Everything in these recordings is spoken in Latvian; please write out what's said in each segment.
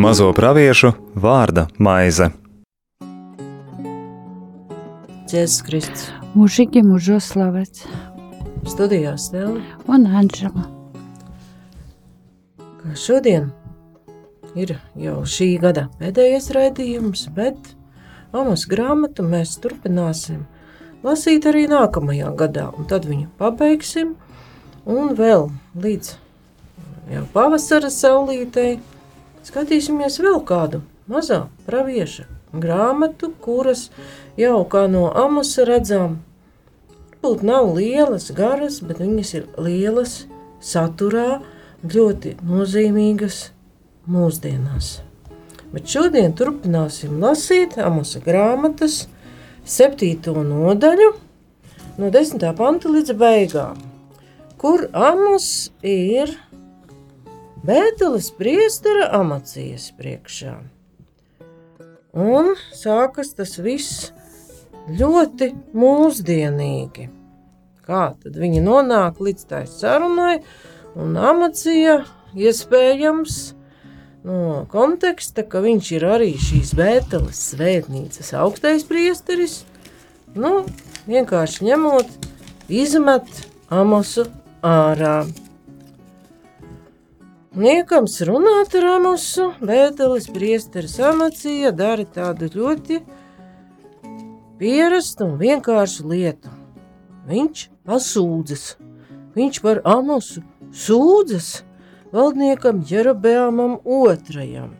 Mazo praviešu vārda maize. Jēzus Kristus. Mūžīgi mūžos slavēts. Studijā Stela. Un Anžela. Kā šodien ir jau šī gada pēdējais raidījums, bet Amos grāmatu mēs turpināsim lasīt arī nākamajā gadā, un tad viņu pabeigsim, un vēl līdz jau pavasara saulītei Skatīsimies vēl kādu mazā pravieša grāmatu, kuras jau kā no amusa redzam, varbūt nav lielas, garas, bet viņas ir lielas saturā, ļoti nozīmīgas mūsdienās. Bet šodien turpināsim lasīt amusa grāmatas septīto nodaļu no 10. panta līdz beigām, kur amus ir Bēteles priestera amacijas priekšā. Un sākas tas viss ļoti mūsdienīgi. Kā tad viņi nonāk līdz tai sarunai, un amacija iespējams no konteksta, ka viņš ir arī šīs Bēteles svētnīcas augstais priesteris, nu, vienkārši ņemot, izmet amosu ārā. Niekams runāt ar amusu, Bētelis priesteris amacīja dara tādu ļoti pierastu un vienkāršu lietu. Viņš pasūdzas, viņš par amusu sūdzas valdniekam Jerobeamam otrajam.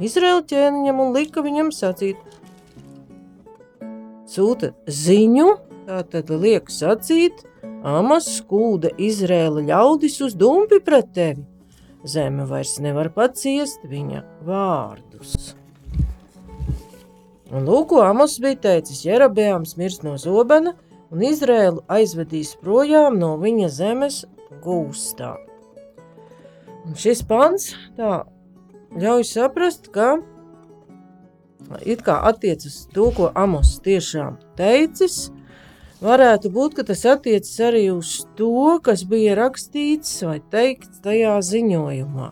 Izraēla ķēniņam un lika viņam sacīt, sūta ziņu, tā tad liek sacīt, Amas skūda Izraēla ļaudis uz dumpi pret tevi Zeme vairs nevar paciest viņa vārdus. Un lūk, Amos bija teicis, Jerabēms mirst no zobena, un Izrēlu aizvedīs projām no viņa zemes gūstā. Un šis pants tā ļauj saprast, ka it kā attiecas to, ko Amos tiešām teicis, Varētu būt, ka tas attiecas arī uz to, kas bija rakstīts vai teikts tajā ziņojumā.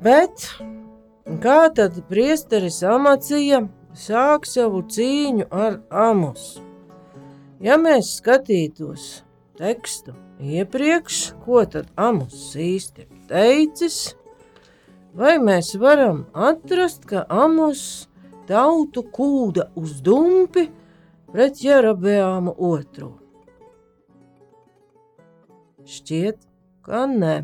Bet kā tad priesteris Amacija sāk savu cīņu ar Amosu? Ja mēs skatītos tekstu iepriekš, ko tad Amos īsti teicis, vai mēs varam atrast, ka Amos tautu kūda uz dumpi, pret Jerobeāmu otru? Šķiet, ka ne.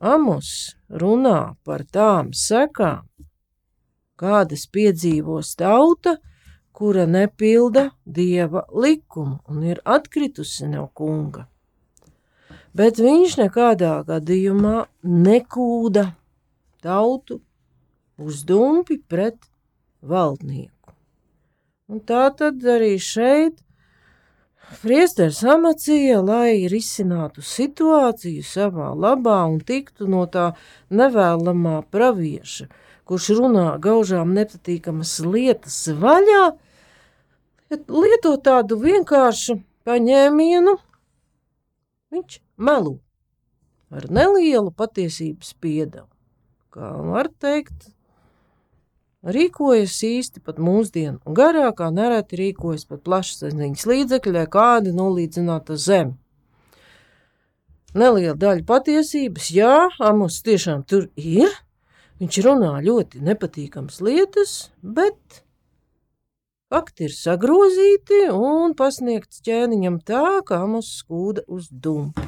Amos runā par tām sekām, kādas piedzīvos tauta, kura nepilda dieva likumu un ir atkritusi no kunga. Bet viņš nekādā gadījumā nekūda tautu uz dumpi pret valdnieku. Un tā tad arī šeit Priesteris amacīja, lai risinātu situāciju savā labā un tiktu no tā nevēlamā pravieša, kurš runā gaužām nepatīkamas lietas vaļā, lieto tādu vienkāršu paņēmienu, viņš melu ar nelielu patiesības piedevu. Kā var teikt, rīkojas īsti pat mūsdienu, un garākā nereti rīkojas pat plašsaziņas līdzekļi, kādi nolīdzināta zeme. Neliela daļa patiesības, jā, Amos tiešām tur ir, viņš runā ļoti nepatīkams lietas, bet fakti ir sagrozīti un pasniegts ķēniņam tā, kā Amos skūda uz dumpu.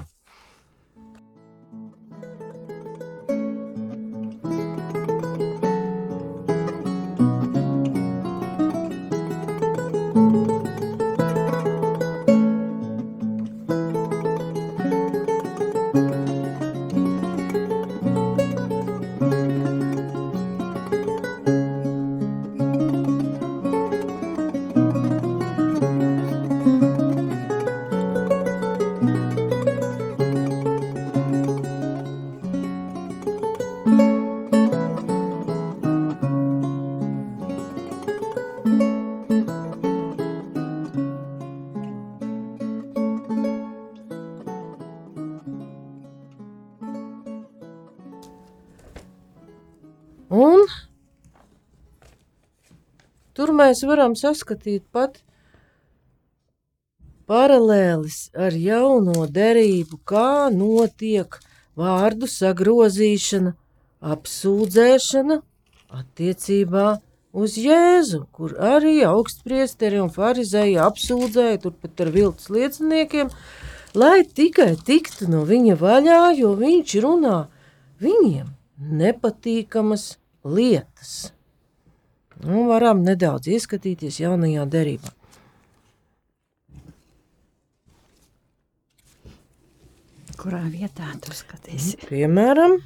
Un tur mēs varam saskatīt pat paralēlis ar jauno derību, kā notiek vārdu sagrozīšana, apsūdzēšana attiecībā uz Jēzu, kur arī augstpriesteri un farizēji apsūdzēja turpat ar viltus lieciniekiem, lai tikai tiktu no viņa vaļā, jo viņš runā viņiem nepatīkamas lietas. Nu, varam nedaudz ieskatīties jaunajā derībā. Kurā vietā tu skatīsi? Piemēram,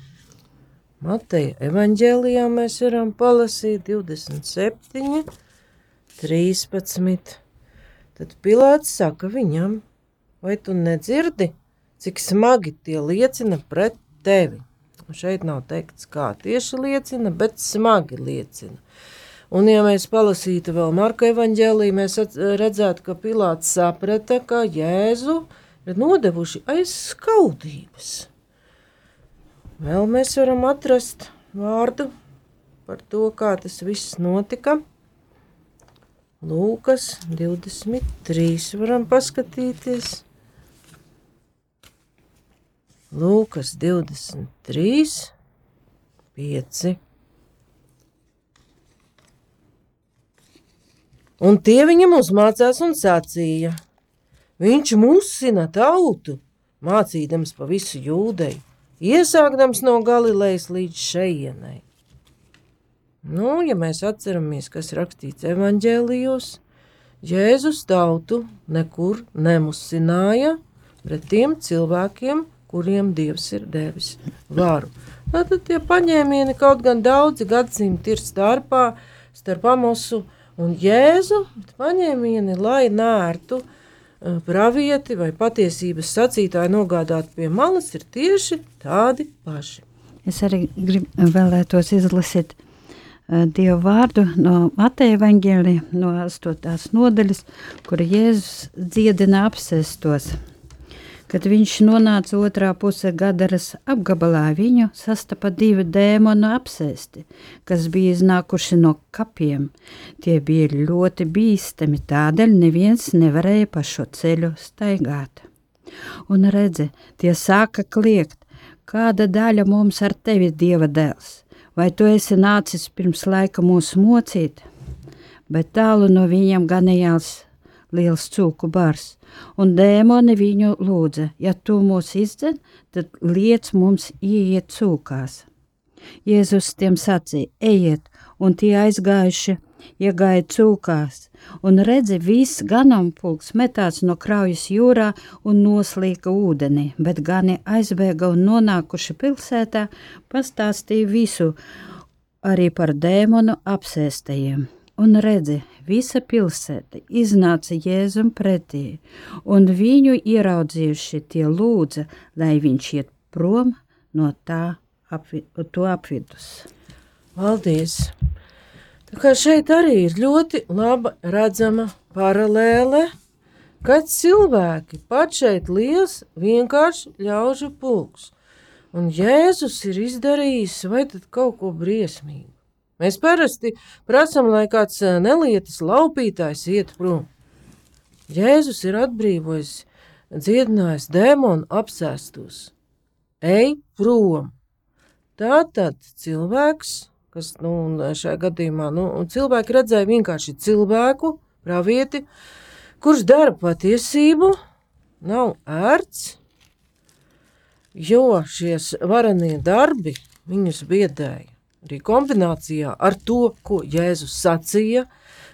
Mateja evanģēlijā mēs varam palasīt 27, 13. Tad Pilārs saka viņam, vai tu nedzirdi, cik smagi tie liecina pret tevi? Šeit nav teikts, kā tieši liecina, bet smagi liecina. Un, ja mēs palasītu vēl Marka evanģēliju, mēs redzētu, ka Pilārs saprata, ka Jēzu ir nodevuši aiz skaudības. Vēl mēs varam atrast vārdu par to, kā tas viss notika. Lūkas 23. varam paskatīties. Lūkas 23, 5. Un tie viņam uzmācās un sacīja: Viņš musina tautu, mācīdams pa visu jūdeju, iesākdams no Galilejas līdz šejienai. Nu, ja mēs atceramies, kas rakstīts evaņģēlijos, Jēzus tautu nekur nemusināja pret tiem cilvēkiem, kuriem Dievs ir devis varu. Tātad tie paņēmieni kaut gan daudzi gadsimti ir starpā, starp Amosu un Jēzu, bet paņēmieni, lai nērtu eh, pravieti vai patiesības sacītāji nogādāt pie malas, ir tieši tādi paši. Es arī grib, vēlētos izlasīt uh, Dievu vārdu no Mateja evaņģēlija, no 8. nodaļas, kur Jēzus dziedina apsēstos. Kad viņš nonāca otrā pusē Gadaras apgabalā, viņu sastapa divi dēmoni apsēsti, kas bija iznākuši no kapiem. Tie bija ļoti bīstami, tādēļ neviens nevarēja pa šo ceļu staigāt. Un redzi, tie sāka kliegt, kāda daļa mums ar tevi, Dieva dēls? Vai tu esi nācis pirms laika mūs mocīt? Bet tālu no viņiem ganījās liels cūku bars, un dēmoni viņu lūdza, ja tu mūs izdzen, tad liec mums ieiet cūkās. Jēzus tiem sacīja, ejiet, un tie aizgājuši, iegāja cūkās, un redzi, viss ganāmpulks metās no kraujas jūrā un noslīka ūdenī, bet gani aizbēga un nonākuši pilsētā, pastāstīja visu arī par dēmonu apsēstajiem. Un redzi, visa pilsēta iznāca Jēzum pretī, un viņu ieraudzījuši tie lūdza, lai viņš iet prom no tā apvi, to apvidus. Paldies! Tā kā šeit arī ir ļoti laba redzama paralēle, kad cilvēki pat šeit liels vienkārši ļaužu pulks. Un Jēzus ir izdarījis vai tad kaut ko briesmīgu. Mēs parasti prasām, lai kāds nelietas laupītājs iet prom. Jēzus ir atbrīvojis, dziedinājis dēmonu apsēstos. Ej prom! Tā tad cilvēks, kas nu, šajā gadījumā nu, cilvēki redzēja vienkārši cilvēku, pravieti, kurš dara patiesību, nav ērts, jo šie varenie darbi viņus biedēja. Arī kombinācijā ar to, ko Jēzus sacīja,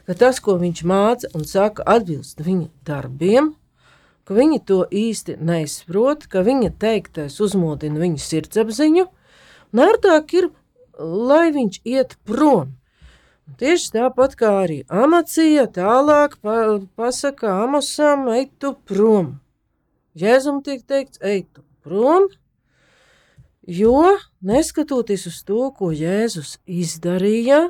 ka tas, ko viņš māca un saka, atbilst viņa darbiem, ka viņi to īsti neizprot, ka viņa teiktais uzmodina viņu sirdsapziņu, un ērtāk ir, lai viņš iet prom. Un tieši tāpat kā arī Amacija tālāk pa, pasaka Amosam, ej tu prom. Jēzum tiek teikts, ej tu prom, jo neskatoties uz to, ko Jēzus izdarīja,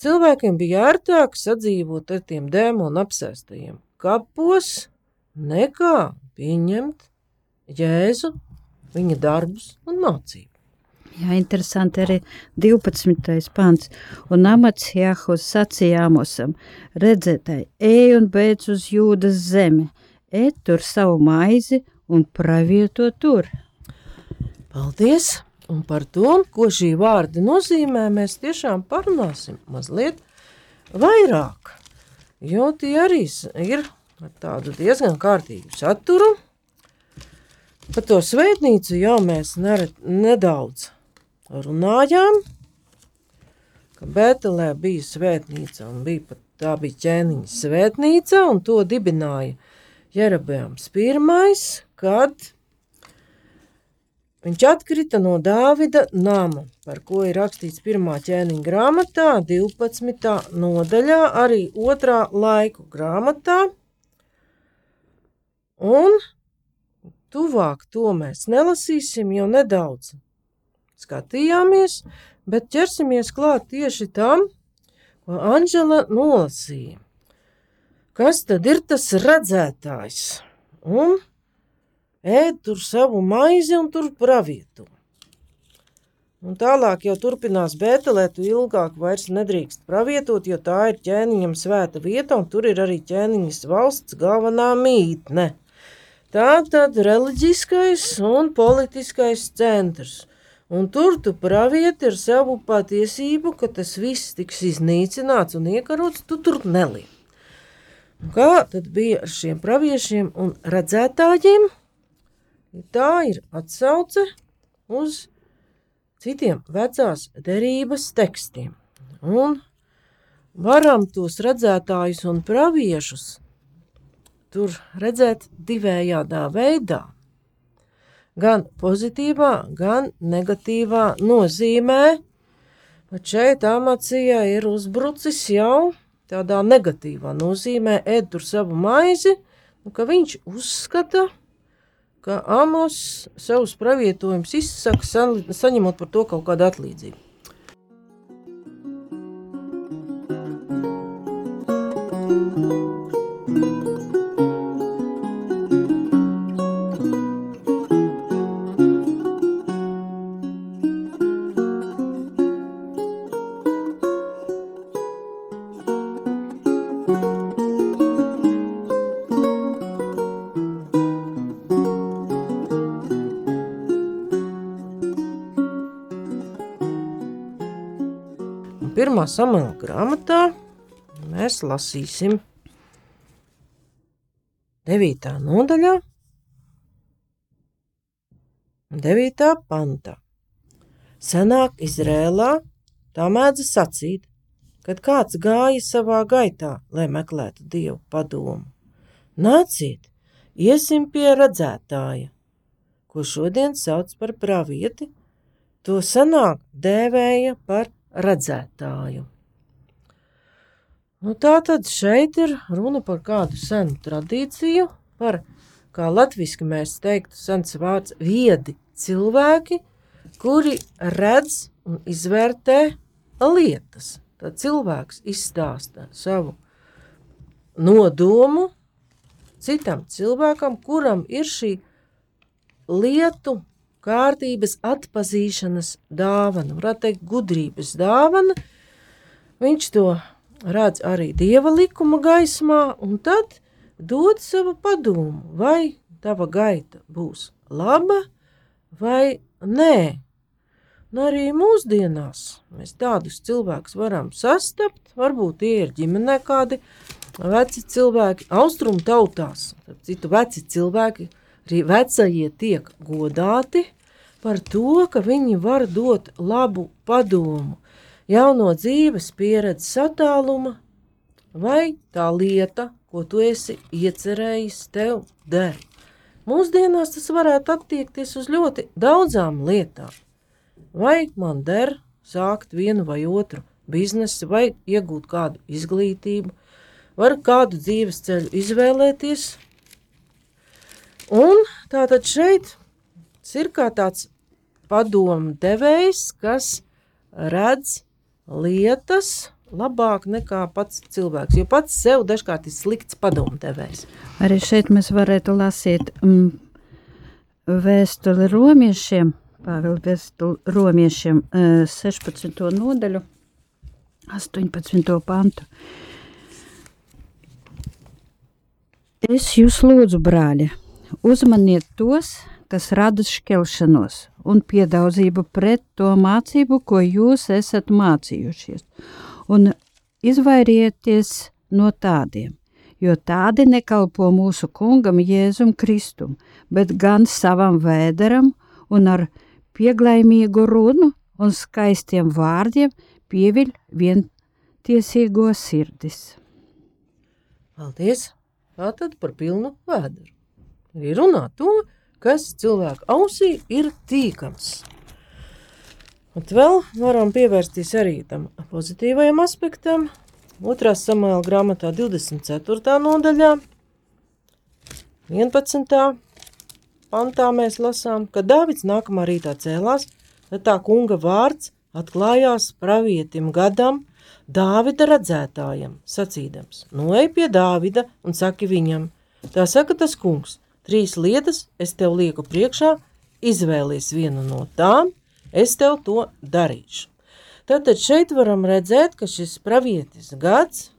cilvēkiem bija ērtāk sadzīvot ar tiem dēmonu apsēstajiem kapos, nekā pieņemt Jēzu, viņa darbus un mācību. Jā, interesanti arī 12. pants. Un amats Jāhus sacīja Amosam, redzētai, ej un beidz uz jūdas zemi, ej tur savu maizi un pravieto tur. Paldies! Un par to, ko šī vārda nozīmē, mēs tiešām parunāsim mazliet vairāk. Jo tie arī ir ar tādu diezgan kārtīgu saturu. Par to svētnīcu jau mēs nere, nedaudz runājām. Ka Betelē bija svētnīca un bija pat tā bija ķēniņa svētnīca, un to dibināja Jerabēms pirmais, kad Viņš atkrita no Dāvida nama, par ko ir rakstīts pirmā ķēniņa grāmatā, 12. nodaļā, arī otrā laiku grāmatā. Un tuvāk to mēs nelasīsim, jo nedaudz skatījāmies, bet ķersimies klāt tieši tam, ko Anģela nolasīja. Kas tad ir tas redzētājs? Un ēd tur savu maizi un tur pravieto. Un tālāk jau turpinās Bētelē, tu ilgāk vairs nedrīkst pravietot, jo tā ir ķēniņam svēta vieta, un tur ir arī ķēniņas valsts galvenā mītne. Tā tad reliģiskais un politiskais centrs. Un tur tu pravieti ar savu patiesību, ka tas viss tiks iznīcināts un iekarots, tu tur. Un Kā tad bija ar šiem praviešiem un redzētājiem? Tā ir atsauce uz citiem vecās derības tekstiem. Un varam tos redzētājus un praviešus tur redzēt divējādā veidā. Gan pozitīvā, gan negatīvā nozīmē, bet šeit amacija ir uzbrucis jau tādā negatīvā nozīmē, ēd tur savu maizi, un ka viņš uzskata, ka Amos savus pravietojumus izsaka, sa- saņemot par to kaut kādu atlīdzību. Un pirmā samela grāmatā mēs lasīsim 9. nodaļā, 9. pantā. Senāk Izrēlā tā mēdza sacīt, kad kāds gāja savā gaitā, lai meklētu dievu padomu. Nāciet, iesim pie redzētāja, ko šodien sauc par pravieti, to senāk dēvēja par redzētāju. Nu, tā tad šeit ir runa par kādu senu tradīciju, par, kā latviešu mēs teiktu, sens vārds viedi cilvēki, kuri redz un izvērtē lietas. Tad cilvēks izstāsta savu nodomu citam cilvēkam, kuram ir šī lietu kārtības atpazīšanas dāvana, varētu teikt, gudrības dāvana. Viņš to redz arī dieva likuma gaismā, un tad dod savu padomu, vai tava gaita būs laba vai nē. Un arī mūsdienās mēs tādus cilvēkus varam sastapt. Varbūt tie ir ģimenē kādi veci cilvēki, austrumu tautās. Citu veci cilvēki, arī vecie tiek godāti par to, ka viņi var dot labu padomu, jauno dzīves pieredzes attāluma, vai tā lieta, ko tu esi iecerējis, tev der. Mūsdienās tas varētu attiekties uz ļoti daudzām lietām. Vai man der sākt vienu vai otru biznesu, vai iegūt kādu izglītību, var kādu dzīves ceļu izvēlēties. Un tātad šeit ir kā tāds padomu devējs, kas redz lietas labāk nekā pats cilvēks. Jo pats sev dažkārt ir slikts padomu devējs. Arī šeit mēs varētu lasīt mm, vēstuli romiešiem, Pāvila vēstule romiešiem eh, 16. nodaļu, 18. pantu. Es jūs lūdzu, brāļi, uzmaniet tos, kas rada šķelšanos un piedaudzību pret to mācību, ko jūs esat mācījušies, un izvairieties no tādiem, jo tādi nekalpo mūsu kungam Jēzum Kristum, bet gan savam vēderam un ar pieglaimīgu runu un skaistiem vārdiem pieviļ vientiesīgo sirdis. Paldies! Tātad par pilnu vēdru. Arī runā to, kas cilvēku ausī ir tīkams. Un vēl varam pievērsties arī tam pozitīvajam aspektam. Otrā samēla grāmatā 24. nodaļā, 11. pantā mēs lasām, ka Dāvids nākamā rītā cēlās, tad tā kunga vārds atklājās pravietim gadam, Dāvida redzētājam, sacīdams: Noej pie Dāvida un saki viņam, tā saka tas kungs, trīs lietas es tev lieku priekšā, izvēlies vienu no tām, es tev to darīšu. Tātad šeit varam redzēt, ka šis pravietis gads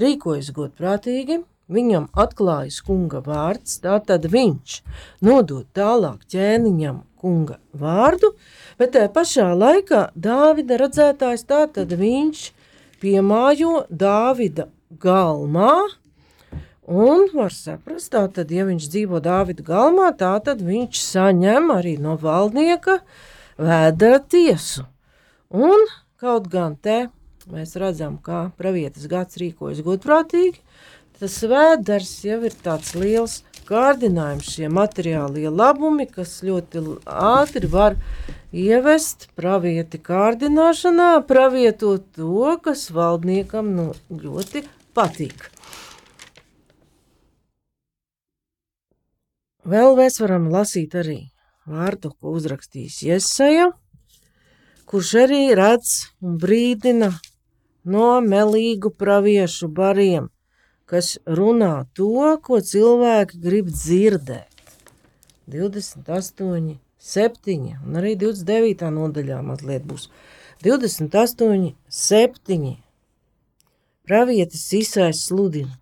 rīkojas godprātīgi, viņam atklājas kunga vārds, tātad viņš nodod tālāk ķēniņam kunga vārdu, bet tajā pašā laikā Dāvida redzētājs tātad viņš piemājo Dāvida galmā, un var saprast, tātad, ja viņš dzīvo Dāvida galmā, tātad viņš saņem arī no valdnieka vēdera tiesu. Un kaut gan te mēs redzam, kā pravietis gads rīkojas godprātīgi, tas vēders jau ir tāds liels kārdinājums, šie materiālie labumi, kas ļoti ātri var ievest pravieti kārdināšanā, pravietot to, kas valdniekam nu, ļoti patīk. Vēl mēs varam lasīt arī vārdu, ko uzrakstījis Iesaja, kurš arī redz un brīdina no melīgu praviešu bariem, kas runā to, ko cilvēki grib dzirdēt. 28, 7 un arī 29. nodaļā mazliet būs. 28, 7. Pravietis izsais sludina,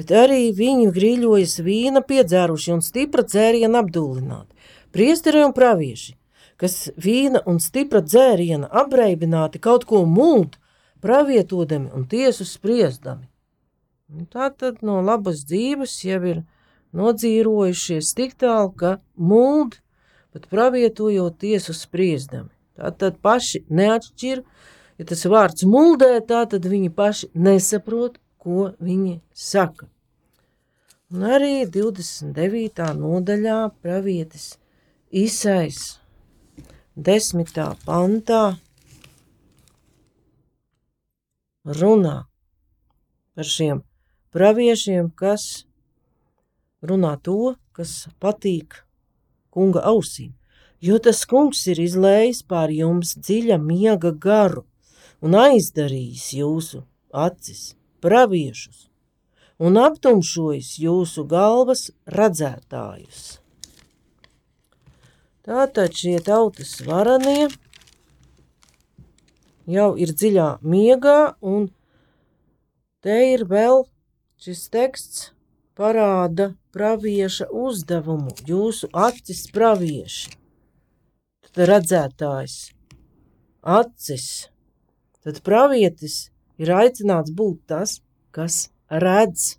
bet arī viņi grīļojas vīna piedzēruši un stipra dzēriena apdulināti. Priesteri un pravieši, kas vīna un stipra dzēriena apreibināti kaut ko mult, pravietodami un tiesu spriestami. Un tā tad no labas dzīves jau ir nodzīrojušies tik tālu, ka mūld, pat pravietojot tiesu spriestami. Tā tad paši neatšķir, ja tas vārds muldē, tā tad viņi paši nesaprot, ko viņi saka. Un arī 29. nodaļā pravietis Isais 10. pantā runā par šiem praviešiem, kas runā to, kas patīk kunga ausīm. Jo tas kungs ir izlējis pār jums dziļa miega garu un aizdarījis jūsu acis, praviešus, un aptumšojis jūsu galvas redzētājus. Tātad šie tautas varanie jau ir dziļā miegā, un te ir vēl Šis teksts parāda pravieša uzdevumu, jūsu acis pravieši. Tad redzētājs, acis, tad pravietis ir aicināts būt tas, kas redz,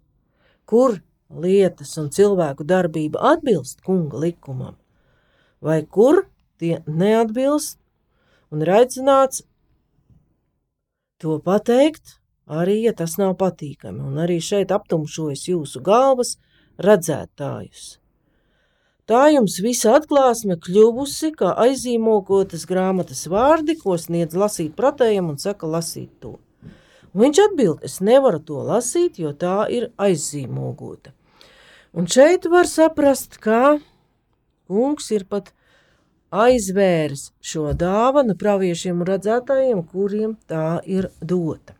kur lietas un cilvēku darbība atbilst kunga likumam, vai kur tie neatbilst, un ir aicināts to pateikt arī ja tas nav patīkami, un arī šeit aptumšojas jūsu galvas redzētājus. Tā jums visa atklāsme kļuvusi, kā aizīmogotas grāmatas vārdi, ko sniedz lasīt pratējam un saka lasīt to. Un viņš atbild, es nevaru to lasīt, jo tā ir aizīmogota. Un šeit var saprast, ka kungs ir pat aizvērs šo dāvanu praviešiem un redzētājiem, kuriem tā ir dota.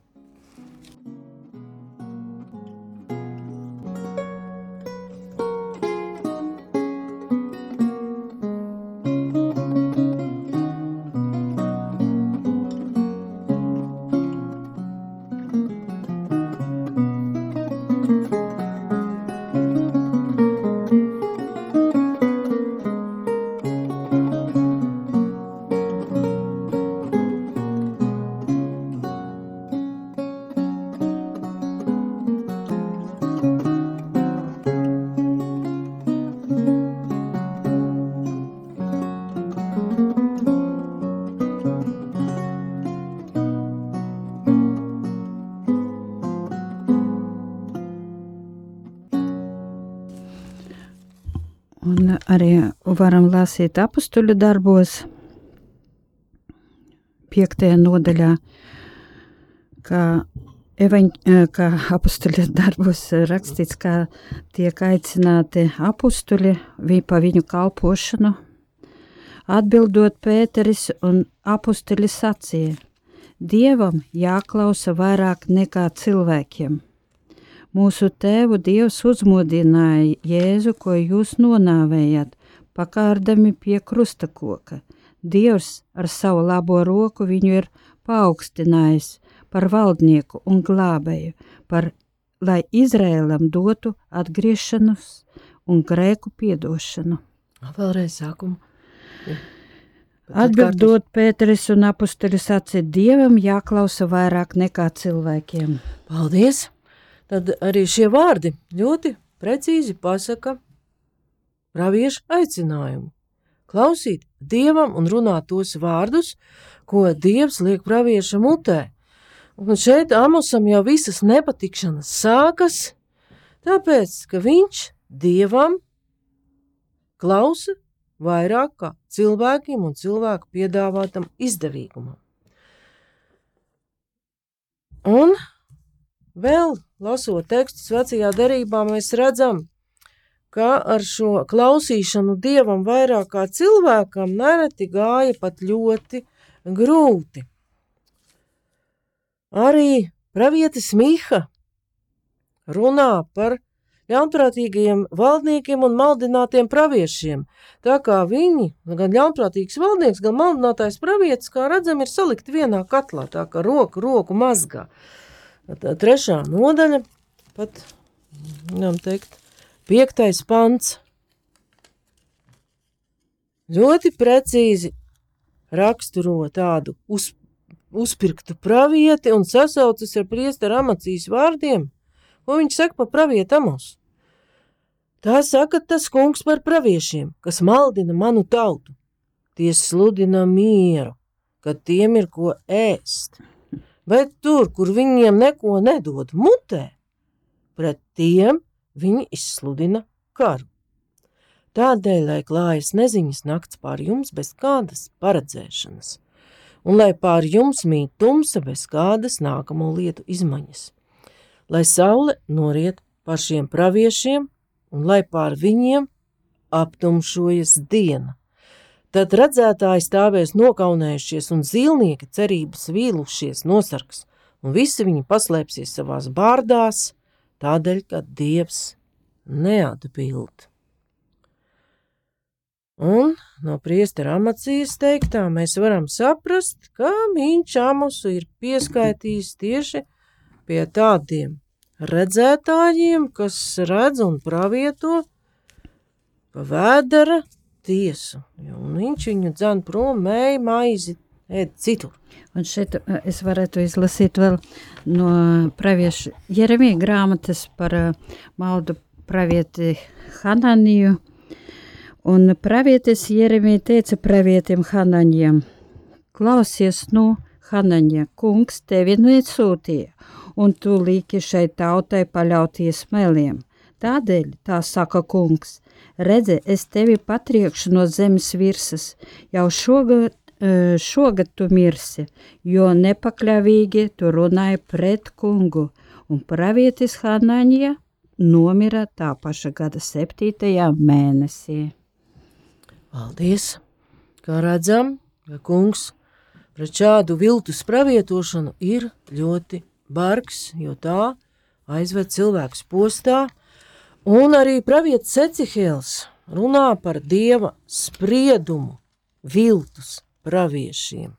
Lasīt apstuļu darbos, piektajā nodaļā, kā, evaņ, kā apstuļu darbos rakstīts, kā tiek aicināti apstuļi vi, pa viņu kalpošanu. Atbildot Pēteris un apstuļi sacīja, Dievam jāklausa vairāk nekā cilvēkiem. Mūsu tēvu Dievs uzmodināja Jēzu, ko jūs nonāvējat, pakārdami pie krustakoka. Dievs ar savu labo roku viņu ir paaugstinājis par valdnieku un glābēju, par, lai Izrēlam dotu atgriešanos un grēku piedošanu. Vēlreiz sākumu. Ja. Atbildot Pēteris un apustuļus sacīja, Dievam jāklausa vairāk nekā cilvēkiem. Paldies! Tad arī šie vārdi ļoti precīzi pasaka praviešu aicinājumu. Klausīt Dievam un runāt tos vārdus, ko Dievs liek pravieša mutē. Un šeit Amosam jau visas nepatikšanas sākas, tāpēc, ka viņš Dievam klausa vairāk kā cilvēkiem un cilvēku piedāvātam izdevīgumam. Un vēl lasot tekstus vecajā derībā, mēs redzam, ka ar šo klausīšanu dievam vairāk kā cilvēkam nereti gāja pat ļoti grūti. Arī pravietis Miha runā par ļaunprātīgajiem valdniekiem un maldinātiem praviešiem. Tā kā viņi, gan ļaunprātīgs valdnieks, gan maldinātais pravietis, kā redzam, ir salikti vienā katlā, tā kā roku, roku mazgā. Tā trešā nodaļa, pat, varam teikt, piektais pants. Ļoti precīzi raksturo tādu uz, uzpirktu pravieti un sasaucas ar priesteru amacīs vārdiem, ko viņš saka par pravietu amos. Tā saka tas kungs par praviešiem, kas maldina manu tautu. Tie sludina mieru, kad tiem ir ko ēst. Bet tur, kur viņiem neko nedod mutē, pret tiem viņi izsludina karu. Tādēļ, lai klājas neziņas nakts pār jums bez kādas paredzēšanas, un lai pār jums mīt tumsa bez kādas nākamo lietu izmaiņas, lai saule noriet pār šiem praviešiem un lai pār viņiem aptumšojas diena. Tad redzētāji stāvēs nokaunējušies un zīlnieki cerības vīlušies nosargs, un visi viņi paslēpsies savās bārdās, tādēļ, ka Dievs neatbild. Un no priestera amacijas teiktā mēs varam saprast, ka viņš amusu ir pieskaitījis tieši pie tādiem redzētājiem, kas redz un pravieto pa vēdera tiesu. Un viņš viņu dzen prom, mēja maizi, ēd citur. Un šeit eh, es varētu izlasīt vēl no pravieša Jeremija grāmatas par uh, maldu pravieti Hananiju. Un pravietis Jeremija teica pravietim Hananijam, klausies nu, Hananija, kungs tevi nesūtīja, un tu līki šai tautai paļauties meliem. Tādēļ, tā saka kungs, redzi, es tevi patriekšu no zemes virsas, jau šogad, e, šogad tu mirsi, jo nepakļāvīgi tu runāji pret kungu, un pravietis Hanaņa nomira tā paša gada septītajā mēnesī. Paldies! Kā redzam, kungs pret šādu viltus pravietošanu ir ļoti bargs, jo tā aizved cilvēkus postā, un arī pravietis Secihēls runā par dieva spriedumu viltus praviešiem.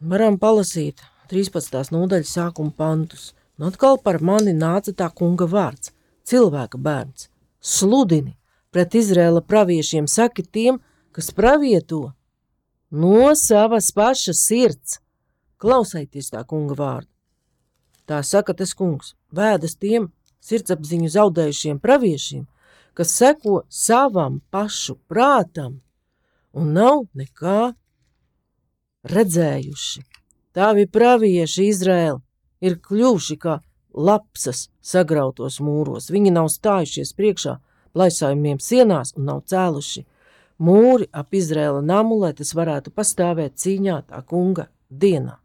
Varam palasīt 13. nodaļas sākuma pantus. Un atkal par mani nāca tā kunga vārds - cilvēka bērns. Sludini pret Izrēla praviešiem, saki tiem, kas pravieto no savas pašas sirds. Klausieties tā kunga vārdu. Tā saka tas kungs, vēdas tiem sirdsapziņu zaudējušiem praviešiem, kas seko savam pašu prātam un nav nekā redzējuši. Tavi pravieši Izraēli ir kļuvuši kā lapsas sagrautos mūros. Viņi nav stājušies priekšā plaisājumiem sienās un nav cēluši mūri ap Izrēla namu, lai tas varētu pastāvēt cīņā tā kunga dienā.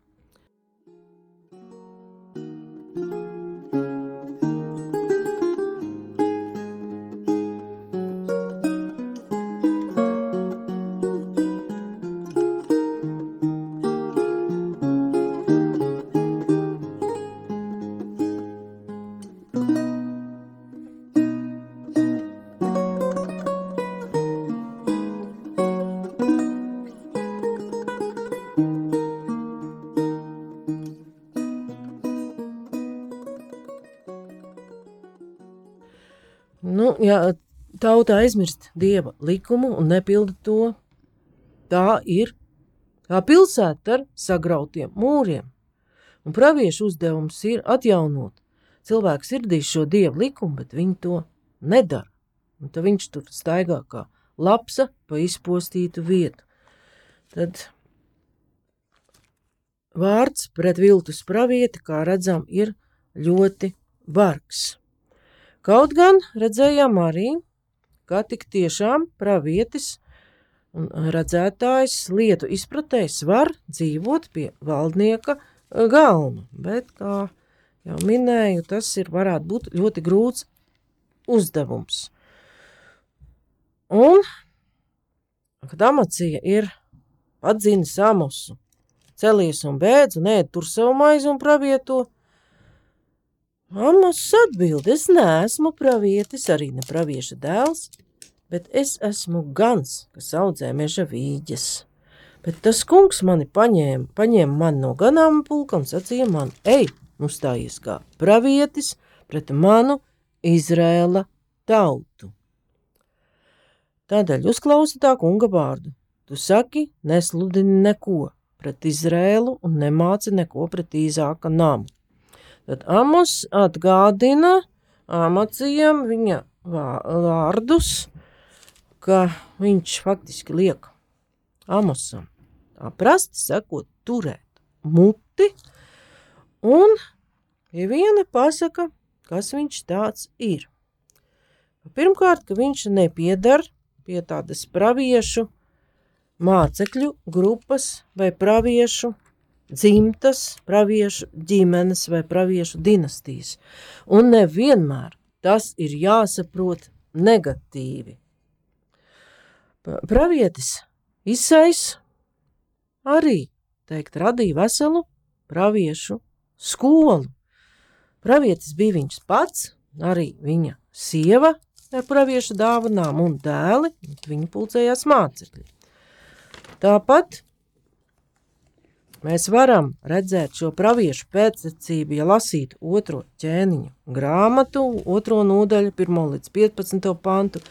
Ja tauta aizmirst dieva likumu un nepilda to, tā ir kā pilsēta ar sagrautiem mūriem. Un praviešu uzdevums ir atjaunot cilvēku sirdīs šo dievu likumu, bet viņi to nedara. Un tad viņš tur staigā kā lapsa pa izpostītu vietu. Tad vārds pret viltus pravieti, kā redzam, ir ļoti bargs. Kaut gan redzējām arī, ka tik tiešām pravietis un redzētājs lietu izpratējs var dzīvot pie valdnieka galma, bet, kā jau minēju, tas ir varētu būt ļoti grūts uzdevums. Un, kad amacija ir atzina samusu, celies un bēdz un ēd tur savu maizi un pravieto, Amos atbild, es neesmu pravietis, arī ne pravieša dēls, bet es esmu gans, kas audzē meža vīģes. Bet tas kungs mani paņēma, paņēma mani no ganām pulka un sacīja man, ej, uzstājies kā pravietis pret manu Izrēla tautu. Tādēļ uzklausi tā kunga vārdu. Tu saki, nesludini neko pret Izrēlu un nemāci neko pret Īzāka namu. Tad Amos atgādina Amacijam viņa vārdus, ka viņš faktiski liek Amosam tā prasti sakot turēt muti un pie viena pasaka, kas viņš tāds ir. Pirmkārt, ka viņš nepiedar pie tādas praviešu mācekļu grupas vai praviešu dzimtas, praviešu ģimenes vai praviešu dinastijas. Un nevienmēr tas ir jāsaprot negatīvi. Pravietis Isais arī, teikt, radīja veselu praviešu skolu. Pravietis bija viņš pats, arī viņa sieva ar praviešu dāvanām un dēli, viņa pulcējās mācekļi. Tāpat Mēs varam redzēt šo praviešu pēcsacību, ja lasītu otro ķēniņu grāmatu, otro nodaļu, 1 līdz 15 pantu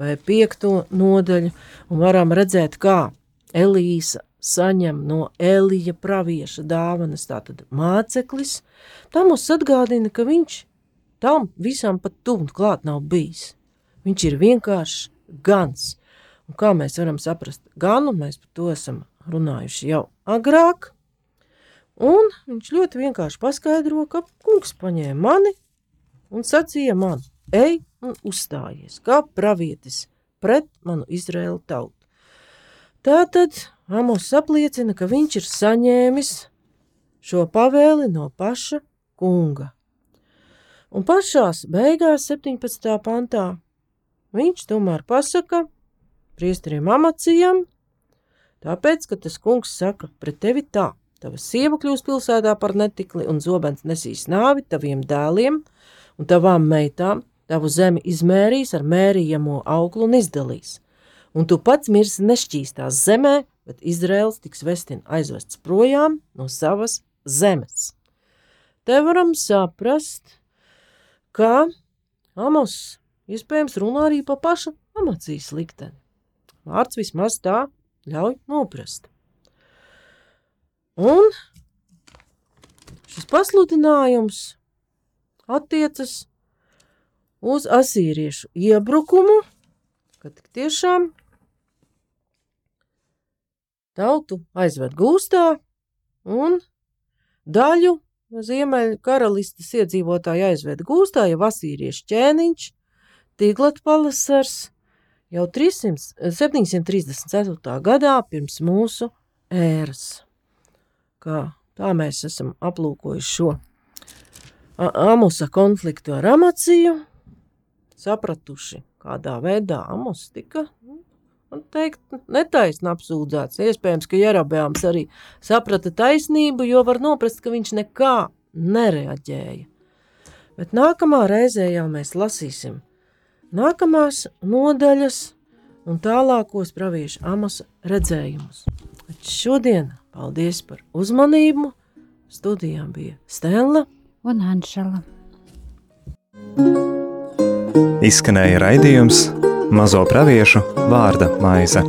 vai 5 nodaļu, un varam redzēt, kā Elīsa saņem no Elija pravieša dāvanas, tātad māceklis, tam mums atgādina, ka viņš tam visam pat tuvu klāt nav bijis. Viņš ir vienkārši gans. Un kā mēs varam saprast ganu, mēs par to esam runājuši jau agrāk, Un viņš ļoti vienkārši paskaidro, ka kungs paņēma mani un sacīja man, ej un uzstājies kā pravietis pret manu Izraēlu tautu. Tātad Amos apliecina, ka viņš ir saņēmis šo pavēli no paša kunga. Un pašās beigās, 17. pantā, viņš tomēr pasaka priesteriem amacijam, tāpēc, ka tas kungs saka pret tevi tā. Tava sieva kļūs pilsētā par netikli, un zobens nesīs nāvi taviem dēliem un tavām meitām. Tavu zemi izmērīs ar mērījamo auglu un izdalīs. Un tu pats mirsi nešķīstās zemē, bet Izraels tiks vestin aizvests projām no savas zemes. Te varam saprast, ka Amos iespējams runā arī pa paša amacijas likteni. Vārds vismaz tā ļauj noprast. Un šis pasludinājums attiecas uz asīriešu iebrukumu, kad tiešām tautu aizved gūstā un daļu Ziemeļu karalistes iedzīvotāju aizved gūstā, ja asīriešu ķēniņš Tīglata pavasars jau 300, 734. gadā pirms mūsu ēras. Kā tā mēs esam aplūkojuši šo Amusa konfliktu ar Amaciju, sapratuši, kādā veidā Amus tika un teikt, netaisni apsūdzēts. Iespējams, ka Jerabēms arī saprata taisnību, jo var noprast, ka viņš nekā nereaģēja. Bet nākamā reizē jau mēs lasīsim nākamās nodaļas un tālākos praviešu amasa redzējumus. Bet šodien paldies par uzmanību. Studijām bija Stela. Un Anšela. Izskanēja raidījums Mazo praviešu vārda maize.